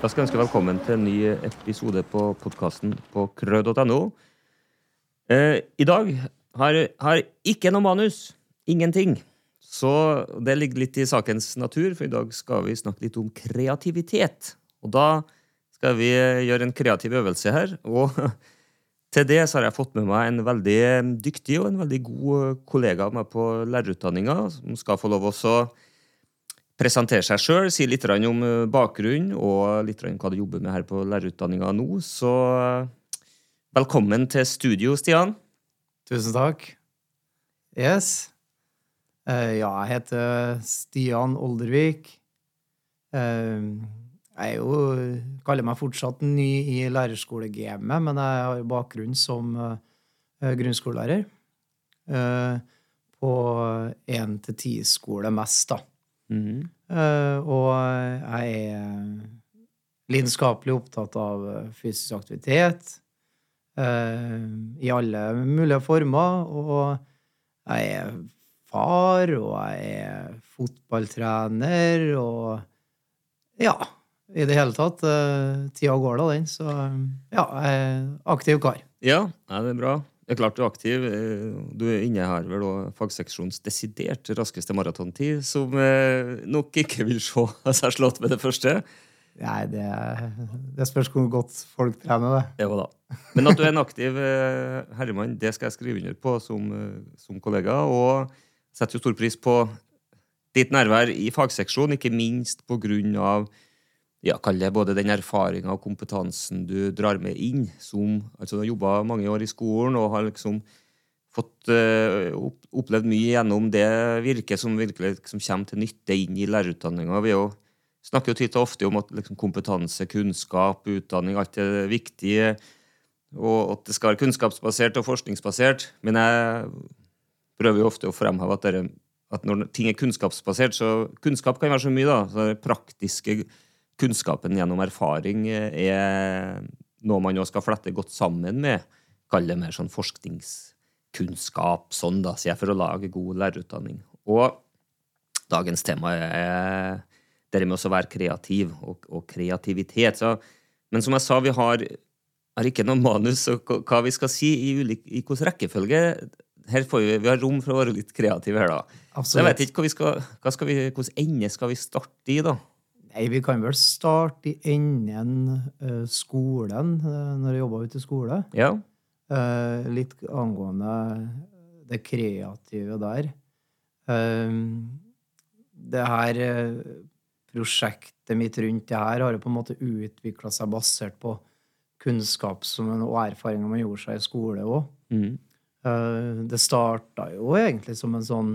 Da skal jeg ønske velkommen til en ny episode på podkasten på krød.no. Eh, I dag har har ikke noe manus. Ingenting. Så det ligger litt i sakens natur, for i dag skal vi snakke litt om kreativitet. Og da skal vi gjøre en kreativ øvelse her. Og til det så har jeg fått med meg en veldig dyktig og en veldig god kollega av meg på lærerutdanninga, som skal få lov også å presentere seg sjøl, si litt om bakgrunnen bakgrunn og litt om hva du jobber med her på lærerutdanninga nå. Så eh, velkommen til studio, Stian. Tusen takk. Yes. Uh, ja, jeg heter Stian Oldervik. Jeg jo kaller meg fortsatt ny i lærerskolegamet, men jeg har bakgrunn som grunnskolelærer. på én til ti-skole mest, da. Mm. Uh, og jeg er lidenskapelig opptatt av fysisk aktivitet uh, i alle mulige former. Og jeg er far, og jeg er fotballtrener, og ja i det hele tatt. Uh, tida går da, den. Så ja, jeg er aktiv kar. Ja, ja det er bra. Det er klart du er aktiv. Eh, du innehar vel òg fagseksjonens desidert raskeste maratontid, som eh, nok ikke vil se seg slått med det første. Nei, det, det spørs hvor godt folk trener det. Jo da. Men at du er en aktiv eh, herremann, det skal jeg skrive under på som, som kollega. Og setter jo stor pris på ditt nærvær i fagseksjonen, ikke minst på grunn av ja, kall det både den erfaringa og kompetansen du drar med inn. som, altså Du har jobba mange år i skolen og har liksom fått uh, opplevd mye gjennom det virket som virkelig liksom, kommer til nytte inn i lærerutdanninga. Vi jo, snakker jo titt og ofte om at liksom, kompetanse, kunnskap, utdanning, alt er viktig. Og at det skal være kunnskapsbasert og forskningsbasert. Men jeg prøver jo ofte å fremheve at, dere, at når ting er kunnskapsbasert, så Kunnskap kan være så mye, da. Så det praktiske kunnskapen gjennom erfaring er noe man også skal flette godt sammen med. Kall det mer sånn forskningskunnskap, sånn da, sier jeg, for å lage god lærerutdanning. Og dagens tema er det med å være kreativ og, og kreativitet. Så, men som jeg sa, vi har, har ikke noe manus og hva vi skal si i, ulik, i hvilken rekkefølge. Her får vi, vi har rom for å være litt kreative her, da. Absolutt. Så jeg vet ikke hva vi skal, hva skal vi, Hvilken ende skal vi starte i, da? Nei, vi kan vel starte i enden uh, skolen, uh, når jeg jobba ute i skole. Ja. Uh, litt angående det kreative der. det her prosjektet mitt rundt det her har jo på en måte utvikla seg basert på kunnskap som, og erfaringer man gjorde seg i skole òg. Mm. det starta jo egentlig som en sånn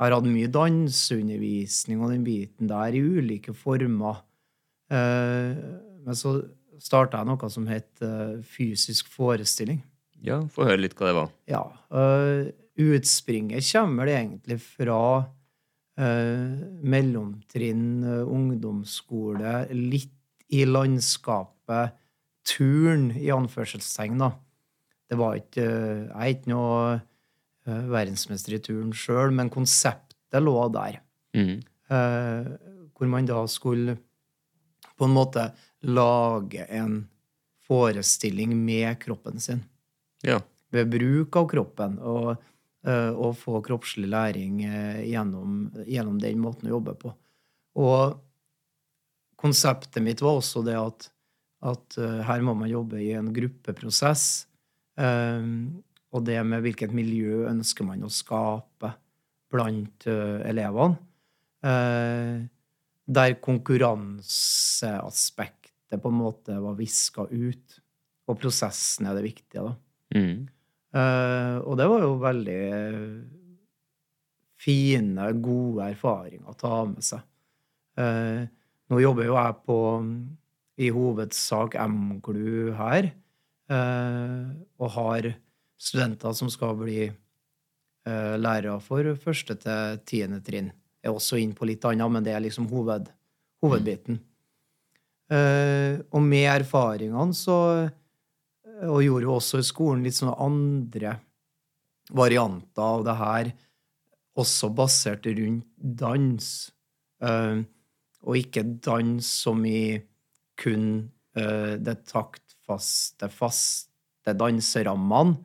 jeg har hatt mye danseundervisning og den biten der i ulike former. Eh, men så starta jeg noe som het eh, fysisk forestilling. Ja, Få høre litt hva det var. Ja, uh, Utspringet kommer det egentlig fra mellomtrinn, ungdomsskole, litt i landskapet turn, i anførselstegn, da. Det var ikke Jeg er ikke noe Eh, verdensmester i turn sjøl, men konseptet lå der. Mm. Eh, hvor man da skulle på en måte lage en forestilling med kroppen sin. Ja. Ved bruk av kroppen. Og, uh, og få kroppslig læring gjennom, gjennom, den måten å jobbe på. Og konseptet mitt var også det at, at her må man jobbe i en gruppeprosess. Og det med hvilket miljø ønsker man å skape blant uh, elevene. Uh, der konkurranseaspektet på en måte var viska ut. Og prosessen er det viktige, da. Mm. Uh, og det var jo veldig fine, gode erfaringer å ta med seg. nå jobber jo jeg på i hovedsak MGLU her, og har studenter som skal bli uh, lærere for første til tiende trinn. Jeg er også inn på litt annet, men det er liksom hoved, hovedbiten. Uh, og med erfaringene så Og gjorde jo også i skolen litt sånne andre varianter av det her, også basert rundt dans. Uh, og ikke dans som i kun uh, det taktfaste, faste danserammene,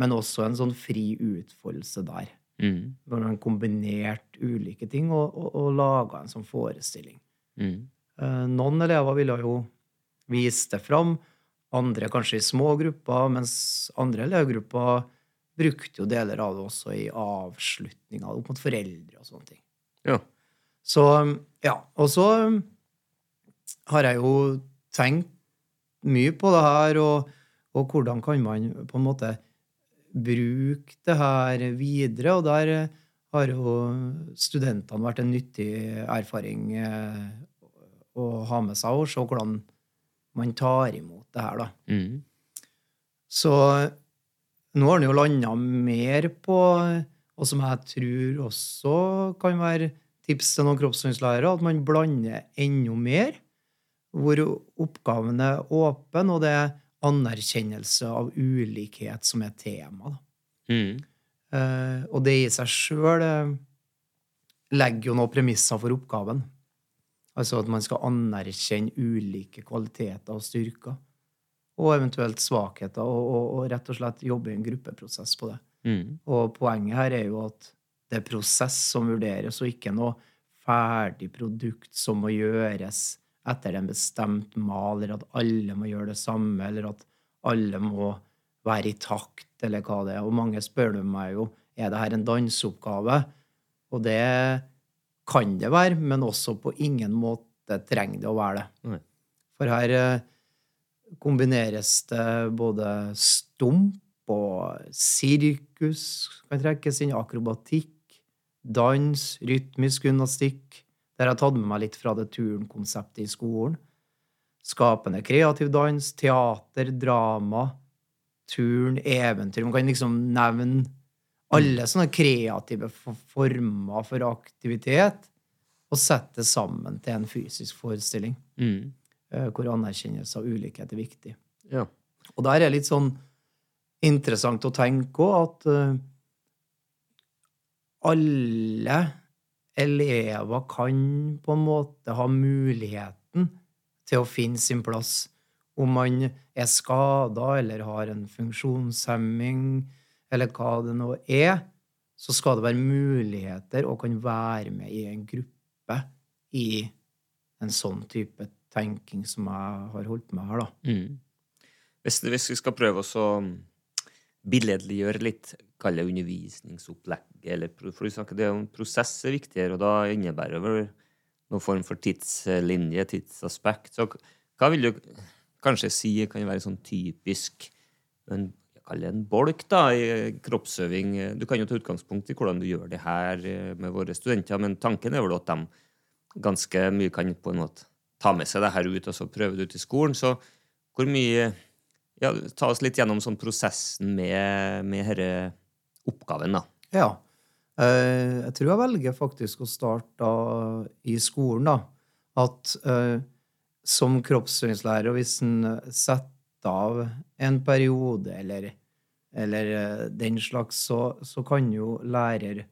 men også en sånn fri utfoldelse der. Mm. Hvor man kombinerte ulike ting og, og, og laga en sånn forestilling. Mm. Uh, noen elever ville jo vise det fram, andre kanskje i små grupper, mens andre elevgrupper brukte jo deler av det også i avslutninga opp mot foreldre og sånne ting. Ja. Så ja. Og så har jeg jo tenkt mye på det her, og, og hvordan kan man på en måte bruke det her videre. Og der har jo studentene vært en nyttig erfaring eh, å ha med seg, og se hvordan man tar imot det her, da. Mm. Så nå har han jo landa mer på, og som jeg tror også kan være tips til noen kroppsøvingslærere, at man blander enda mer, hvor oppgaven er åpen, og det er anerkjennelse av ulikhet som er tema. Mm. Uh, og det i seg sjøl uh, legger jo noen premisser for oppgaven. Altså at man skal anerkjenne ulike kvaliteter og styrker. Og eventuelt svakheter, og, og, og rett og slett jobbe i en gruppeprosess på det. Mm. Og poenget her er jo at det er prosess som vurderes, og ikke noe ferdig produkt som må gjøres etter en bestemt mal, eller at alle må gjøre det samme, eller at alle må være i takt, eller hva det er. Og mange spør meg jo er det her en danseoppgave. Og det kan det være, men også på ingen måte trenger det å være det. For her eh, kombineres det både stump og sirkus, kan trekkes inn, akrobatikk, dans, rytmisk gymnastikk. Der har jeg tatt med meg litt fra det turnkonseptet i skolen. Skapende kreativ dans, teater, drama, turn, eventyr. Man kan liksom nevne alle sånne kreative former for aktivitet og sette det sammen til en fysisk forestilling Mm. eh, hvor anerkjennelse av ulikhet er viktig. Ja. Og der er det litt sånn interessant å tenke òg at eh, alle elever kan på en måte ha muligheten til å finne sin plass. Om man er skada eller har en funksjonshemming, eller hva det nå er, så skal det være muligheter å kan være med i en gruppe i en sånn type tenking som jeg har holdt med her, da. Mm. Hvis, hvis vi skal prøve å billedliggjøre litt, kall det undervisningsopplegget, eller for du snakker det om prosess er viktigere, og da innebærer det noen form for tidslinje, tidsaspekt. Så hva vil du kanskje si kan være sånn typisk en, kaller det en bolk da, i kroppsøving? Du kan jo ta utgangspunkt i hvordan du gjør det her eh, med våre studenter, men tanken er vel at de ganske mye kan på en måte ta med seg det her ut, og så prøve det ut i skolen. Så hvor mye ja, Ta oss litt gjennom sånn prosessen med, med denne oppgaven, da. Ja. Eh, jeg tror jeg velger faktisk å starte i skolen, da. At eh, som kroppsøvingslærer, hvis en setter av en periode eller, eller eh, den slags, så, så kan jo lærer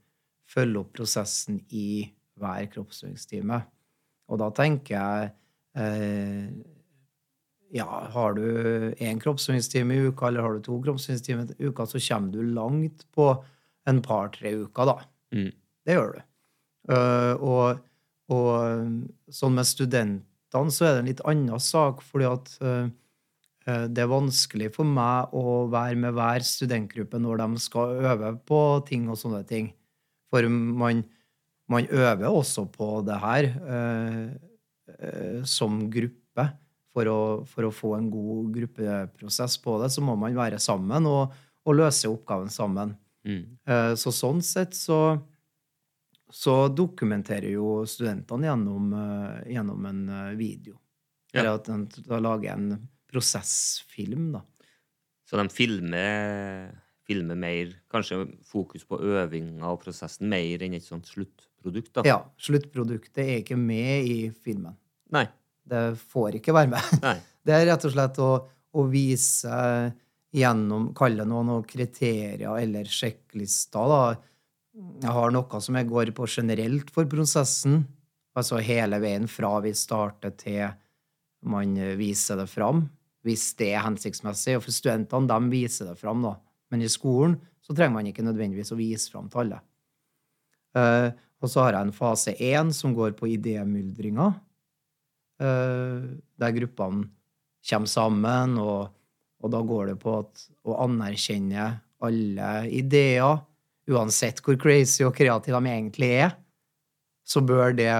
følge opp prosessen i hver kroppsøvingstime. Og da tenker jeg ja, har du én kroppsøvingstime i uka, eller har du to kroppsøvingstimer i uka, så kommer du langt på en par-tre uker, da. Mm. Det gjør du. Uh, og, og sånn med studentene så er det en litt annen sak, fordi at eh, det er vanskelig for meg å være med hver studentgruppe når de skal øve på ting og sånne ting. For man, man øver også på det her uh, som gruppe. For å, for å få en god gruppeprosess på det, så må man være sammen og, og løse oppgaven sammen. Mm. Eh, Så sånn sett så, så dokumenterer jo studentene gjennom, eh, gjennom en eh, video. Ja. Eller at de da lager en prosessfilm, da. Så de filmer, filmer mer, kanskje fokus på øvinga og prosessen, mer enn et sånt sluttprodukt, da. Ja, sluttproduktet er ikke med i filmen. Nei. Det får ikke være med. Nei. Det er rett og slett å, å vise gjennom, kalle det noen, kriterier eller sjekklister, da. Jeg har noe som jeg går på generelt for prosessen, altså hele veien fra vi starter til man viser det fram, hvis det er hensiktsmessig. Og for studentene, de viser det fram, da. Men i skolen så trenger man ikke nødvendigvis å vise fram til alle. Uh, og så har jeg en fase én som går på idémyldringa, uh, der gruppene kommer sammen, og, og, da går det på at, å anerkjenne alle ideer, uansett hvor crazy og kreative de egentlig er, så bør det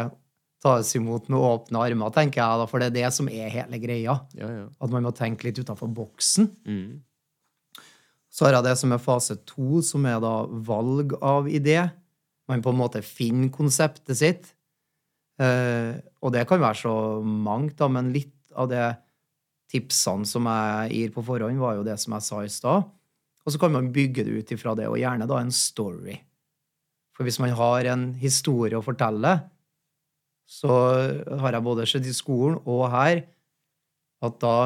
tas imot med åpne armer, tenker jeg, da, for det er det som er hele greia. Ja, ja. At man må tenke litt utafor boksen. Mm. Så har jeg det som er fase to, som er da valg av idé. Man på en måte finner konseptet sitt. Eh, og det kan være så mangt, da, men litt av det tipsene som jeg gir på forhånd, var jo det som jeg sa i stad. Og så kan man bygge det ut ifra det, og gjerne da en story. For hvis man har en historie å fortelle, så har jeg både sett i skolen og her at da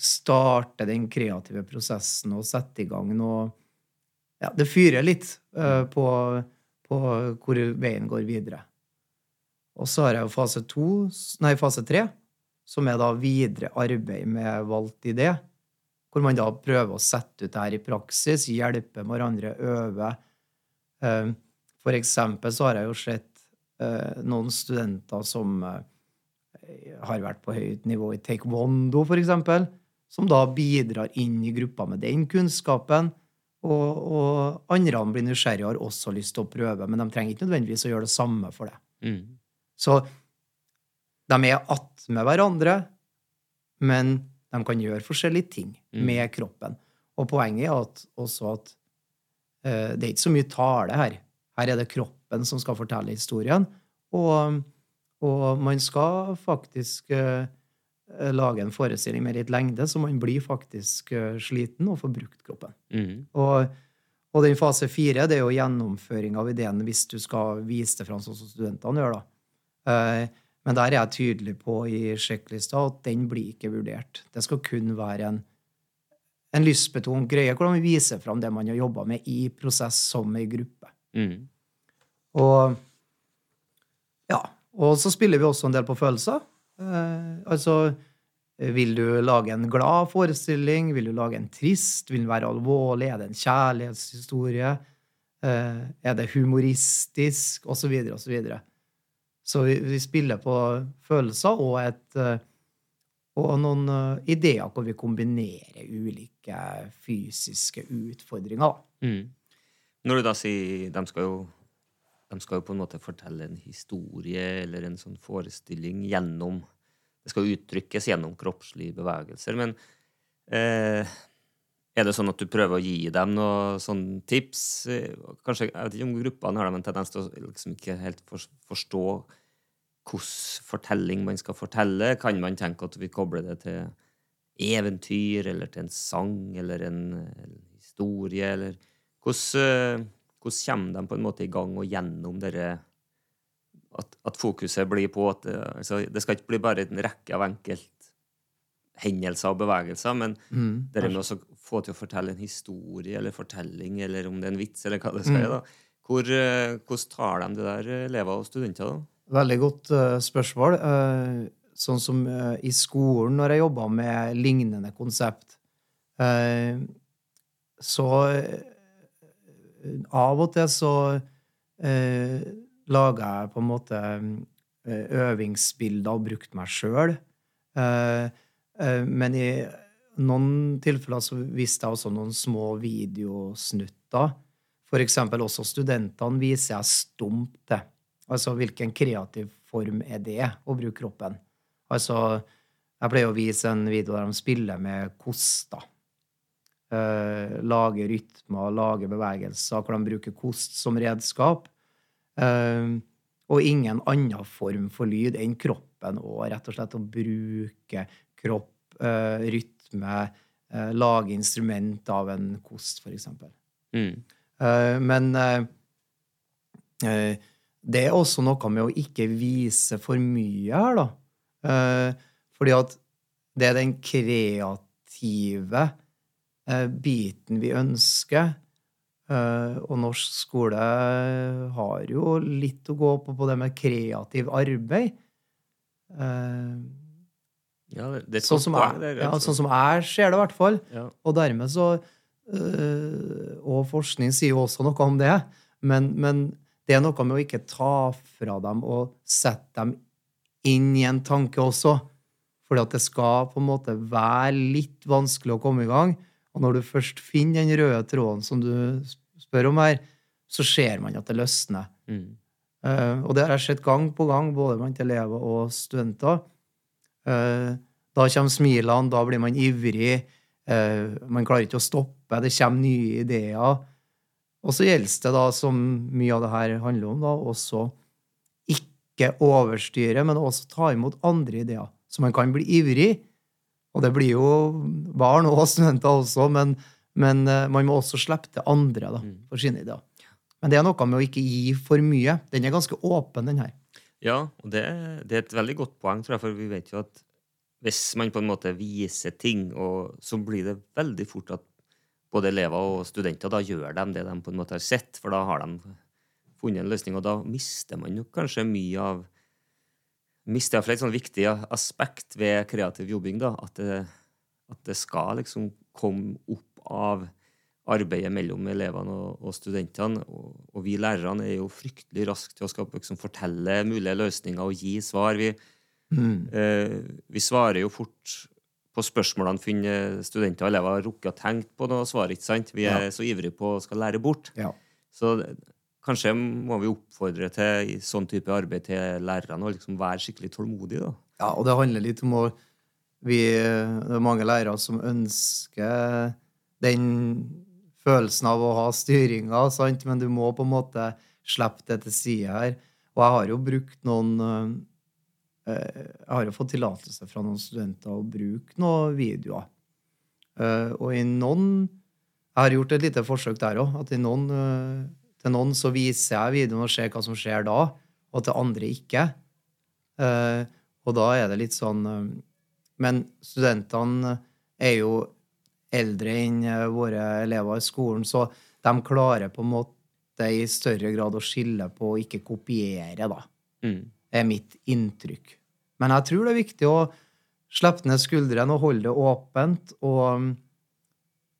starter den kreative prosessen og setter i gang noe Ja, det fyrer litt uh, på, på, hvor veien går videre. Og så har jeg jo fase to, nei, fase tre, som er da videre arbeid med valgt idé. Hvor man da prøver å sette ut det her i praksis, hjelpe hverandre, øve. Uh, for eksempel så har jeg jo sett Eh, noen studenter som eh, har vært på høyt nivå i taekwondo, f.eks., som da bidrar inn i gruppa med den kunnskapen. Og, og andre blir nysgjerrige og har også lyst til å prøve, men de trenger ikke nødvendigvis å gjøre det samme for det. Mm. Så de er attmed hverandre, men de kan gjøre forskjellige ting mm. med kroppen. Og poenget er at, også at uh, det er ikke så mye tale her. Her er det kroppen som skal fortelle historien. Og, og man skal faktisk uh, lage en forestilling med litt lengde, så man blir faktisk uh, sliten og får brukt kroppen. Mm. Og, og, den fase fire det er jo gjennomføring av ideen hvis du skal vise det fram sånn som studentene gjør. da. Uh, men der er jeg tydelig på i sjekklista at den blir ikke vurdert. Det skal kun være en, en lystbetont greie hvordan vi viser fram det man har jobba med i prosess som ei gruppe. Mm. Og ja. Og så spiller vi også en del på følelser. Eh, altså vil du lage en glad forestilling? Vil du lage en trist? Vil den være alvorlig? Er det en kjærlighetshistorie? Eh, er det humoristisk? Og så videre og så videre. Så vi, vi spiller på følelser og, et, eh, og noen uh, ideer hvor vi kombinerer ulike fysiske utfordringer. Mm. Når du da sier De skal jo de skal jo på en måte fortelle en historie eller en sånn forestilling gjennom Det skal uttrykkes gjennom kroppslige bevegelser. Men eh, er det sånn at du prøver å gi dem noen sånn tips? Kanskje, Jeg vet ikke om gruppene har en tendens til å liksom ikke helt forstå hvilken fortelling man skal fortelle. Kan man tenke at vi kobler det til eventyr eller til en sang eller en, en historie? eller hvordan hvordan kommer de på en måte i gang og gjennom dere at, at, fokuset blir på at altså, Det skal ikke bli bare en rekke av enkelthendelser og bevegelser, men mm, det med å få til å fortelle en historie eller fortelling, eller om det er en vits, eller hva det skal være. Mm. Hvor, uh, hvordan tar de det der, eh, elever og studenter? da? Veldig godt uh, spørsmål. Uh, sånn som i skolen, når jeg jobba med lignende konsept, så av og til så eh, laga jeg på en måte eh, øvingsbilder og brukt meg sjøl. Eh, eh, men i noen tilfeller så viste jeg også noen små videosnutter. Eksempel også studentene viser jeg stumt til. Altså hvilken kreativ form er det å bruke kroppen? Altså, jeg pleier å vise en video der de spiller med koster. Eh, lage rytmer, lage bevegelser, hvor de bruker kost som redskap. Eh, og ingen annen form for lyd enn kroppen, og rett og slett å bruke kropp, eh, rytme, lage instrument av en kost, f.eks. Mm. men det er også noe med å ikke vise for mye her, da. fordi at det er den kreative Eh, biten vi ønsker. Eh, og norsk skole har jo litt å gå på på det med kreativ arbeid. Ja, er Sånn som, er, der, ja, sånn som jeg ser det, i hvert fall. Ja. Og dermed så øh, Og forskning sier jo også noe om det, men, men det er noe med å ikke ta fra dem og sette dem inn i en tanke også. Fordi at det skal på en måte være litt vanskelig å komme i gang. Og når du først finner den røde tråden som du spør om her, så ser man at det løsner. Mm. Uh, og det har jeg sett gang på gang, både blant elever og studenter. Eh, da kommer smilene, da blir man ivrig. eh, man klarer ikke å stoppe, det kommer nye ideer. Og så gjelder det da, som mye av det her handler om, da, også ikke overstyre, men også ta imot andre ideer. Så man kan bli ivrig, og det blir jo barn og studenter også, men, men eh, man må også slippe til andre da, Mm. for sine ideer. Men det er noe med å ikke gi for mye. Den er ganske åpen, den her. Ja, og det, det er et veldig godt poeng, tror jeg, for vi vet jo at hvis man på en måte viser ting, og så blir det veldig fort at både elever og studenter da gjør de det de på en måte har sett, for da har de funnet en løsning, og da mister man jo kanskje mye av Mister iallfall et sånn viktig aspekt ved kreativ jobbing, da, at det, at det skal liksom komme opp av arbeidet mellom elevene og, og studentene. Og, og vi lærerne er jo fryktelig raske til å skape, liksom fortelle mulige løsninger og gi svar. Vi, Mm. eh, vi svarer jo fort på spørsmålene finner studenter og elever har rukket å tenkt på noe svar. ikke sant? Vi er Ja. så ivrige på å skal lære bort. Ja. Så kanskje må vi oppfordre til sånn type arbeid til lærerne å liksom være skikkelig tålmodige. da. Ja, og det handler litt om å vi, Det er mange lærere som ønsker den følelsen av å ha styringa, sant? men du må på en måte slippe det til side her. Og jeg har jo brukt noen eh, Jeg har jo fått tillatelse fra noen studenter å bruke noen videoer. Eh, og i noen Jeg har gjort et lite forsøk der òg. At noen, eh, til noen så viser jeg videoen og ser hva som skjer da, og til andre ikke. Eh, og da er det litt sånn eh, Men studentene er jo eldre enn eh, våre elever i skolen, så de klarer på en måte i større grad å skille på å ikke kopiere, da. Mm. er mitt inntrykk. Men jeg tror det er viktig å slippe ned skuldrene og holde det åpent og,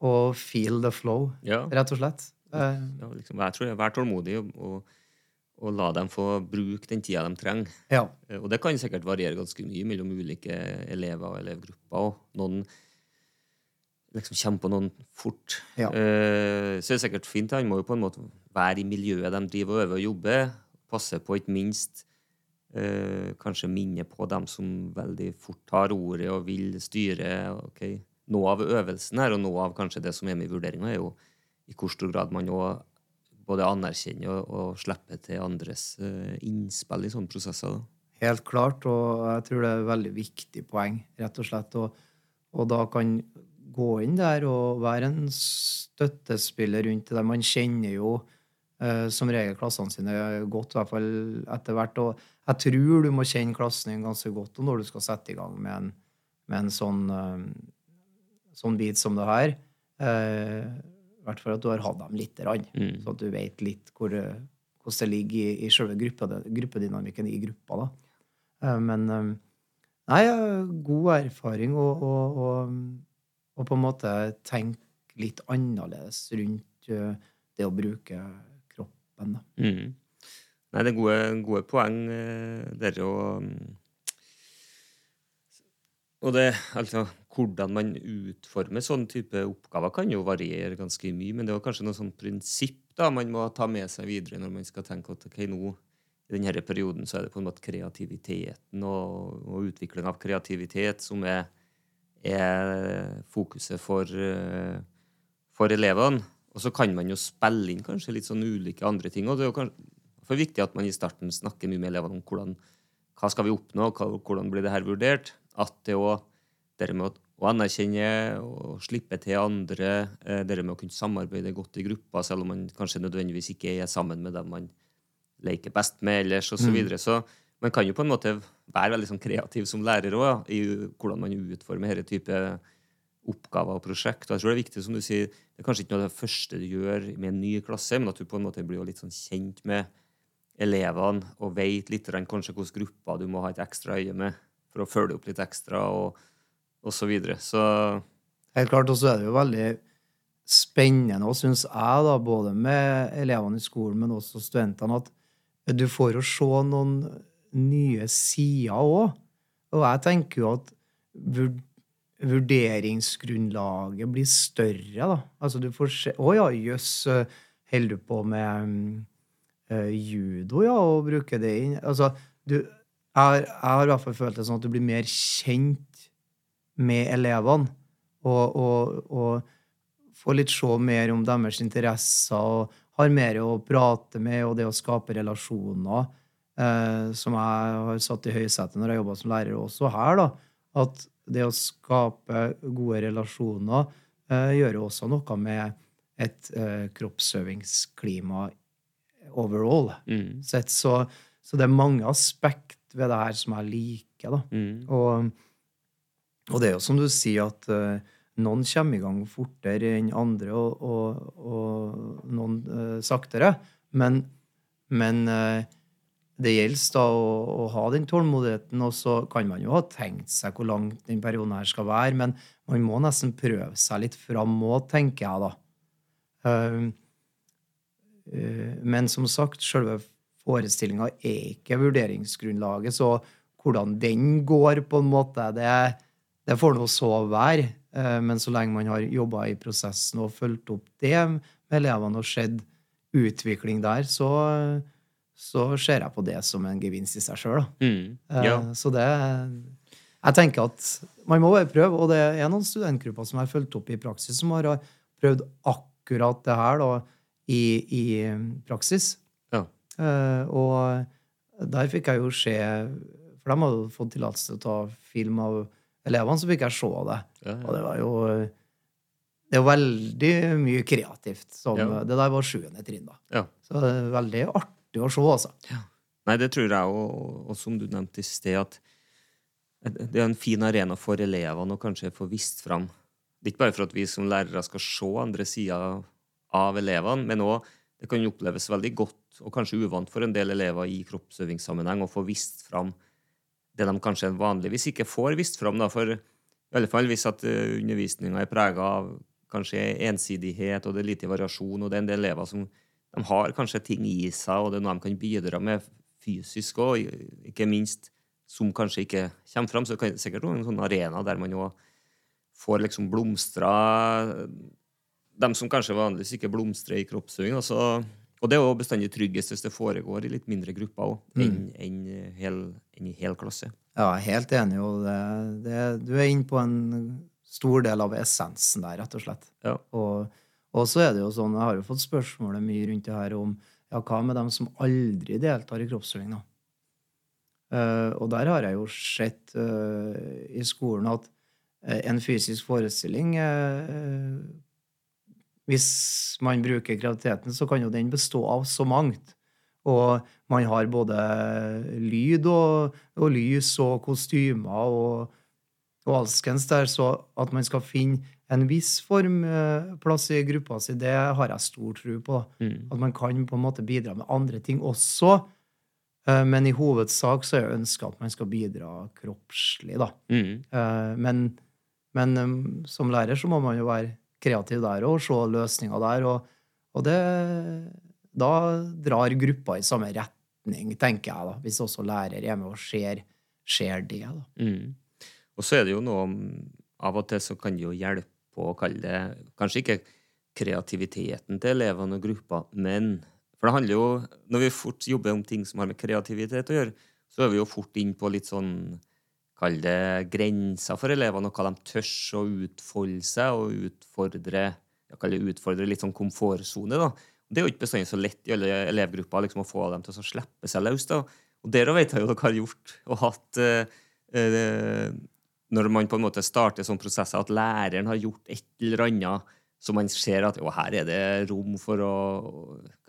og feel the flow, Ja. rett og slett. Ja liksom, jeg tror jeg Vær tålmodig og, og, og la dem få bruke den tida de trenger. ja. Eh, Og det kan sikkert variere ganske mye mellom ulike elever og elevgrupper. Og noen liksom kommer på noen fort. Ja. Eh, så er det sikkert fint. Han må jo på en måte være i miljøet de driver og øver og jobber. Passe på, ikke minst eh, kanskje minne på dem som veldig fort tar ordet og vil styre. ok. Noe av øvelsen her, og noe av kanskje det som er med i vurderinga, er jo i hvor stor grad man òg både anerkjenner og, og slipper til andres eh, innspill i sånne prosesser. Da. Helt klart, og jeg tror det er et veldig viktig poeng, rett og slett. Og, og da kan gå inn der og være en støttespiller rundt det. Man kjenner jo eh, som regel klassene sine godt, i hvert fall etter hvert. Og jeg tror du må kjenne klassen din ganske godt når du skal sette i gang med en, med en sånn, eh, sånn bit som det her. Eh, I hvert fall at du har hatt dem lite grann, Mm. så at du vet litt hvor, hvordan det ligger i, i selve gruppe, gruppedynamikken i gruppa. da. Men nei, god erfaring og, og, og, og på en måte tenke litt annerledes rundt eh, det å bruke kroppen. Mm. Nei, det er gode, gode poeng, eh, dere. Og, mm, og det, altså, hvordan man utformer sånne type oppgaver, kan jo variere ganske mye. Men det er kanskje noe sånn prinsipp da, man må ta med seg videre når man skal tenke at ok, nå i denne perioden så er det på en måte kreativiteten og, og utvikling av kreativitet som er, er fokuset for, eh, for elevene. Og så kan man jo spille inn kanskje litt sånn ulike andre ting. Og det er jo kanskje for viktig at man i starten snakker mye med elevene om hvordan, hva skal vi oppnå, hva, hvordan blir det her vurdert. At det å det med å, anerkjenne og slippe til andre, eh, det med å kunne samarbeide godt i grupper, selv om man kanskje nødvendigvis ikke er sammen med dem man leker best med ellers, osv. Så, videre. så man kan jo på en måte være veldig sånn kreativ som lærer òg, i hvordan man utformer denne type oppgaver og prosjekt. Og jeg tror det er viktig, som du sier, det er kanskje ikke noe av det første du gjør med en ny klasse, men at du på en måte blir litt sånn kjent med elevene og vet litt kanskje hvilke grupper du må ha et ekstra øye med for å følge opp litt ekstra. og og så videre. Så Helt klart, og så er det jo veldig spennende, og syns jeg, da, både med elevene i skolen, men også studentene, at du får jo se noen nye sider òg. Og jeg tenker jo at vurderingsgrunnlaget blir større, da. Altså du får se Å ja, jøss, holder du på med eh, judo, ja, og bruker det inn Altså, du jeg, har- i hvert fall følt det sånn at du blir mer kjent med elevene. Og, og, og får litt se mer om deres interesser og har mer å prate med, og det å skape relasjoner, som jeg har satt i høysetet når jeg jobba som lærer også her, da. At det å skape gode relasjoner eh, gjør jo også noe med et eh, kroppsøvingsklima overall. mm, Sett, så, så det er mange aspekt ved det her som jeg liker, da. mm, Og, og det er jo som du sier, at eh, noen kommer i gang fortere enn andre, og, og, og noen eh, saktere. Men, men eh, det gjelder da å, å ha den tålmodigheten, og så kan man jo ha tenkt seg hvor lang den perioden her skal være, men man må nesten prøve seg litt fram òg, tenker jeg da. Uh, uh, men som sagt, selve forestillinga er ikke vurderingsgrunnlaget, så hvordan den går, på en måte, det, det får nå så være. Uh, Men så lenge man har jobba i prosessen og fulgt opp det med elevene og sett utvikling der, så, så ser jeg på det som en gevinst i seg sjøl. mm, ja. Så det Jeg tenker at man må bare prøve, og det er noen studentgrupper som har fulgt opp i praksis, som har prøvd akkurat det her da, i, i praksis. Ja. Eh, og der fikk jeg jo se For de hadde fått tillatelse til å ta film av elevene, så fikk jeg se det. Ja, Og det var jo Det er veldig mye kreativt. Som, Ja. Det der var sjuende trinn, da. ja. Så det er veldig artig å se, altså. Nei, det tror jeg òg, og som du nevnte i sted, at det er en fin arena for elevene å kanskje få vist fram. Det er ikke bare for at vi som lærere skal se andre sider av elevene, men òg det kan oppleves veldig godt, og kanskje uvant for en del elever i kroppsøvingssammenheng, å få vist fram det de kanskje vanligvis ikke får vist fram. Da, for i alle fall hvis at undervisninga er prega av kanskje ensidighet, og det er lite variasjon, og det er en del elever som de har kanskje ting i seg, og det er noe de kan bidra med fysisk òg, ikke minst som kanskje ikke kommer fram. Så det kan sikkert være en sånn arena der man òg får liksom blomstra dem som kanskje vanligvis ikke blomstrer i kroppsøving. Altså, og det er jo bestandig tryggest hvis det foregår i litt mindre grupper òg, enn en hel, en hel klasse. Ja, helt enig. Og det, det, du er inne på en stor del av essensen der, rett og slett. Ja. Og, og så er det jo sånn, jeg har jo fått spørsmålet mye rundt det her om ja, hva med dem som aldri deltar i kroppsøving? Eh, og der har jeg jo sett uh, i skolen at uh, en fysisk forestilling Hvis man bruker kreativiteten, så kan jo den bestå av så mangt. Og man har både lyd og, og lys og kostymer og, og alskens der, så at man skal finne en viss form eh, plass i gruppa si, det har jeg stor tro på. Mm. At man kan på en måte bidra med andre ting også. Eh, Men i hovedsak så er ønsket at man skal bidra kroppslig, da. Mm. Eh, Men, men som lærer så må man jo være kreativ der og se løsninger der. Og, og det, da drar gruppa i samme retning, tenker jeg, da, hvis også lærer er med og ser, ser det. da. Mm. Og så er det jo noe om Av og til så kan det jo hjelpe å kalle det Kanskje ikke kreativiteten til elevene og gruppa, men For det handler jo Når vi fort jobber om ting som har med kreativitet å gjøre, så er vi jo fort inn på litt sånn Kall det grenser for elevene, og hva de tør å utfolde seg og utfordre jeg kaller det utfordre litt sånn komfortsone. da. Det er jo ikke bestandig så lett i alle elevgrupper liksom, å få dem til å slippe seg løs. da. Og dere vet jeg jo dere har gjort og hatt eh, eh, Når man på en måte starter sånne prosesser, at læreren har gjort et eller annet så man ser at jo, her er det rom for å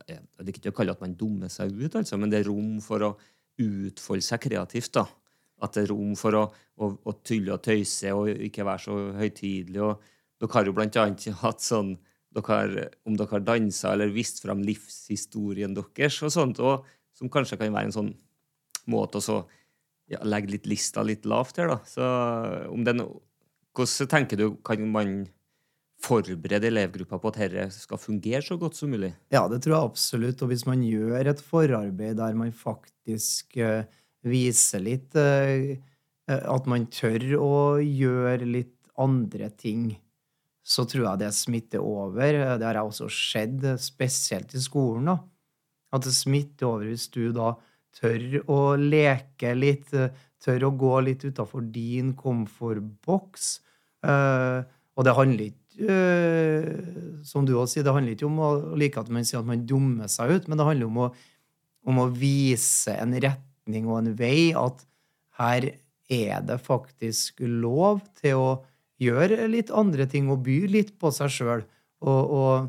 Jeg liker ikke å kalle at man dummer seg ut, altså, men det er rom for å utfolde seg kreativt. da. At det er rom for å, å, å tulle og tøyse og ikke være så høytidelig. Dere har jo blant annet hatt sånn har, Om dere har dansa eller vist fram livshistorien deres, og sånt, og, som kanskje kan være en sånn måte å så, ja, legge litt lista litt lavt her. da. Så om er Hvordan tenker du kan man forberede elevgruppa på at dette skal fungere så godt som mulig? Ja, det tror jeg absolutt. Og hvis man gjør et forarbeid der man faktisk uh, viser litt uh, At man tør å gjøre litt andre ting, så tror jeg det smitter over. Det har jeg også sett, spesielt i skolen. da. At det smitter over hvis du da tør å leke litt, tør å gå litt utafor din komfortboks. Uh, og det handler ikke uh, som du også sier, det handler ikke om å like at man sier at man dummer seg ut, men det handler om å, om å vise en retning og en vei. At her er det faktisk lov til å gjøre litt andre ting og by litt på seg sjøl. Og, og,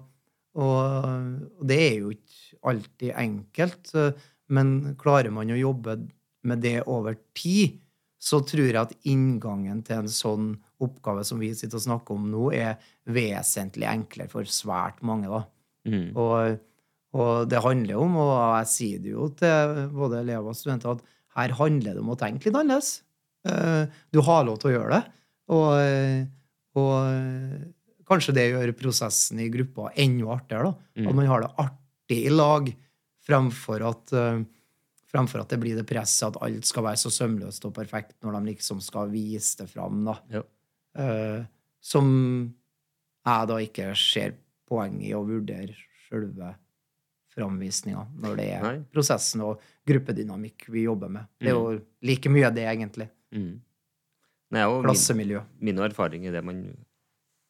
og, det er jo ikke alltid enkelt, men klarer man å jobbe med det over tid, så tror jeg at inngangen til en sånn oppgave som vi sitter og snakker om nå, er vesentlig enklere for svært mange. da. Mm. Og, og, det handler om, og jeg sier det jo til både elever og studenter, at her handler det om å tenke litt annerledes. Eh, du har lov til å gjøre det. Og, og kanskje det gjør prosessen i gruppa enda artigere. da. Mm. At man har det artig i lag, fremfor at uh, Fremfor at det blir det presset at alt skal være så sømløst og perfekt når de liksom skal vise det fram. da. Ja. Uh, som jeg da ikke ser poeng i å vurdere sjølve framvisninga når det er Nei. prosessen og gruppedynamikk vi jobber med. Det er jo mm. like mye det, egentlig. Mm. Nei, Klassemiljø. Min, min erfaring er det man,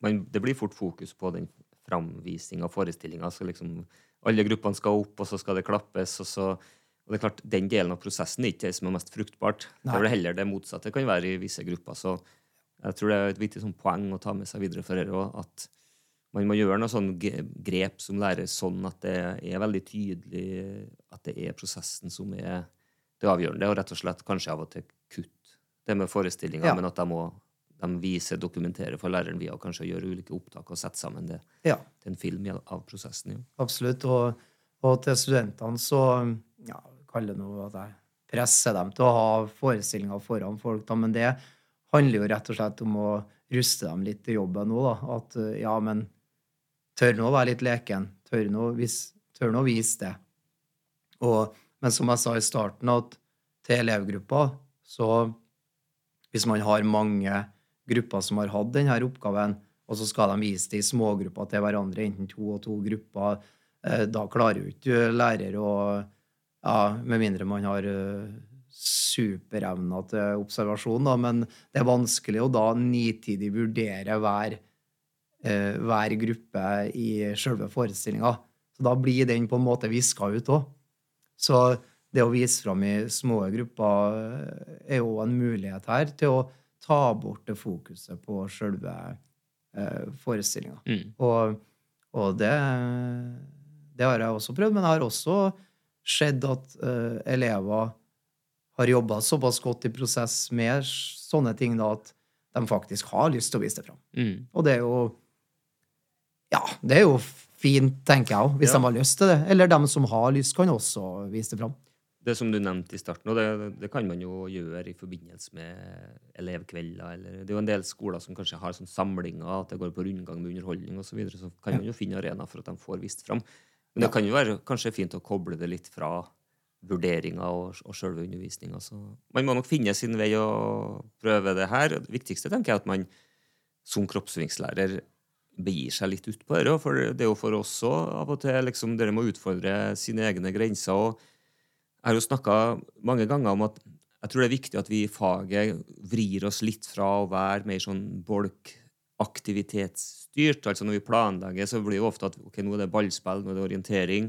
man, Det blir fort fokus på den framvisninga og forestillinga. skal liksom alle gruppene skal opp, og så skal det klappes, og så og det er klart, Den delen av prosessen er ikke det som er mest fruktbart. Nei. Det er heller det motsatte kan være i visse grupper. Så jeg tror det er et viktig sånn poeng å ta med seg videre for dette òg, at man må gjøre noen sånne grep som lærer sånn at det er veldig tydelig at det er prosessen som er det avgjørende, og rett og slett kanskje av og til kutt det med forestillinga, ja. men at de må de viser, dokumenterer for læreren via kanskje å gjøre ulike opptak og sette sammen det ja. til en film av prosessen. Jo. Absolutt. Og, og til studentene så ja, kaller noe at jeg presser dem til å ha forestillinger foran folk. Da. Men det handler jo rett og slett om å ruste dem litt til jobben nå. Da. At eh, ja, men tør nå å være litt leken. Nå, tør nå å vise det. Og, men som jeg sa i starten, at til elevgruppa så Hvis man har mange grupper som har hatt denne oppgaven, og så skal de vise det i smågrupper til hverandre, enten to og to grupper, eh, da klarer jo ikke lærer å ja, med mindre man har uh, superevner til observasjon, da, men det er vanskelig å da nitidig vurdere hver, uh, hver gruppe i sjølve forestillinga. Så da blir den på en måte viska ut òg. Så det å vise fram i små grupper eh, er jo en mulighet her til å ta bort det fokuset på sjølve eh, forestillinga. Mm. Og, og det, det, har jeg også prøvd, men jeg har også skjedd at eh, elever har jobba såpass godt i prosess med sånne ting da, at de faktisk har lyst til å vise det fram. Mm. Og det er jo Ja, det er jo fint, tenker jeg òg, hvis ja. de har lyst til det. Eller de som har lyst, kan også vise det fram. Det som du nevnte i starten, og det, det, kan man jo gjøre i forbindelse med elevkvelder. Eller, det er jo en del skoler som kanskje har sånn samlinger, at det går på rundgang med underholdning osv. Så, videre, så kan man jo finne arena for at de får vist fram. Men det kan jo være kanskje fint å koble det litt fra vurderinger og, og selve undervisninga. Man må nok finne sin vei og prøve det her. Det viktigste tenker jeg at man som kroppsøvingslærer begir seg litt utpå det. For det er jo for oss òg av og til liksom, Dere må utfordre sine egne grenser. og Jeg har jo snakka mange ganger om at jeg tror det er viktig at vi i faget vrir oss litt fra å være mer sånn bolkaktivitetsstyrt. Altså når vi planlegger, så blir det ofte at ok, nå er det ballspill, nå er det orientering.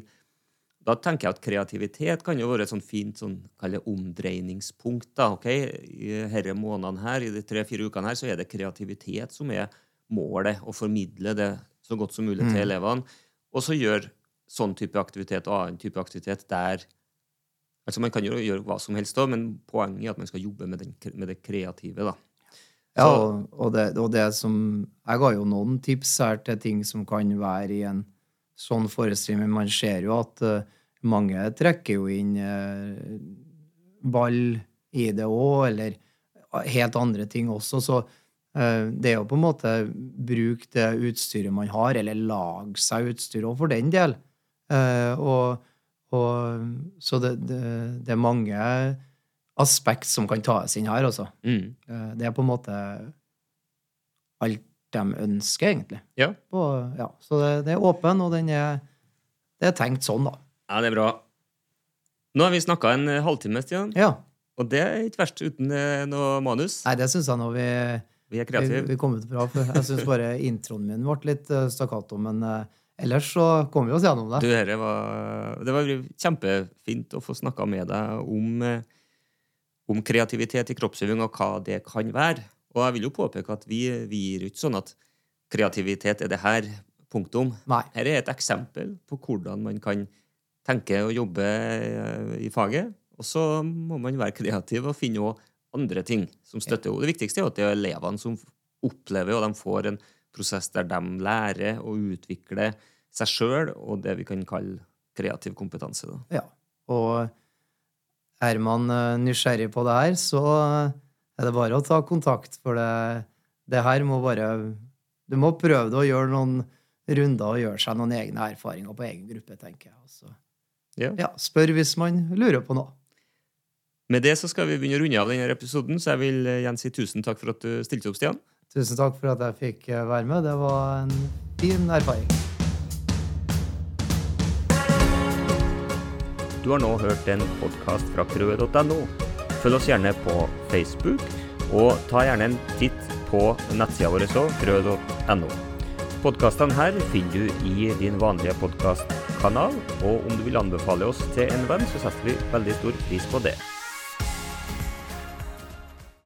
Da tenker jeg at kreativitet kan jo være et sånt fint sånn, omdreiningspunkt. da, ok? I disse månedene her, i de tre-fire ukene her, så er det kreativitet som er målet. Å formidle det så godt som mulig til mm. elevene. Og så gjør sånn type aktivitet og annen type aktivitet der Altså Man kan jo gjøre hva som helst, da, men poenget er at man skal jobbe med, den, med det kreative. da. Ja, og, og, det, og, det, som Jeg ga jo noen tips her til ting som kan være i en sånn forestilling, men man ser jo at uh, mange trekker jo inn uh, ball i det òg, eller helt andre ting også. Så uh, det er jo på en måte bruke det utstyret man har, eller lage seg utstyr òg, for den del. Og, og, så det, det, det, er mange aspekt som kan tas inn her, altså. Mm. Eh, det er på en måte alt de ønsker, egentlig. Ja. Og, ja. Så det, det, er åpen, og den er, det er tenkt sånn, da. Ja, det er bra. Nå har vi snakka en halvtime, Stian. Ja. Og det er ikke verst uten noe manus. Nei, det syns jeg nå vi vi er kreative. Vi, vi kom ut bra. For jeg syns bare introen min ble litt uh, stakkato, men uh, ellers så kommer vi oss gjennom det. Du, det, var, det var kjempefint å få snakka med deg om, uh, om kreativitet i kroppsøving og hva det kan være. Og jeg vil jo påpeke at vi, vi gir ikke sånn at kreativitet er det her, punktum. Nei. Her er et eksempel på hvordan man kan tenke og jobbe i faget. Og så må man være kreativ og finne også andre ting som støtter henne. Det viktigste er at det er elevene som opplever, og de får en prosess der de lærer å utvikle seg sjøl og det vi kan kalle kreativ kompetanse. Da. Ja. Og er man eh, nysgjerrig på det her, så er det bare å ta kontakt, for det, det her må bare Du må prøve det og gjøre noen runder og gjøre seg noen egne erfaringer på egen gruppe, tenker jeg. Altså. Ja. ja. Spør hvis man lurer på noe. Med det så skal vi begynne å runde av denne episoden, så jeg vil eh, igjen si tusen takk for at du stilte opp, Stian. Tusen takk for at jeg fikk eh, være med. Det var en fin erfaring. Du har nå hørt en podkast fra krøe.no. Følg oss gjerne på Facebook, og ta gjerne en titt på nettsida vår òg, krøe.no. Podkastene her finner du i din vanlige podkastkanal, og om du vil anbefale oss til en venn, så setter vi veldig stor pris på det.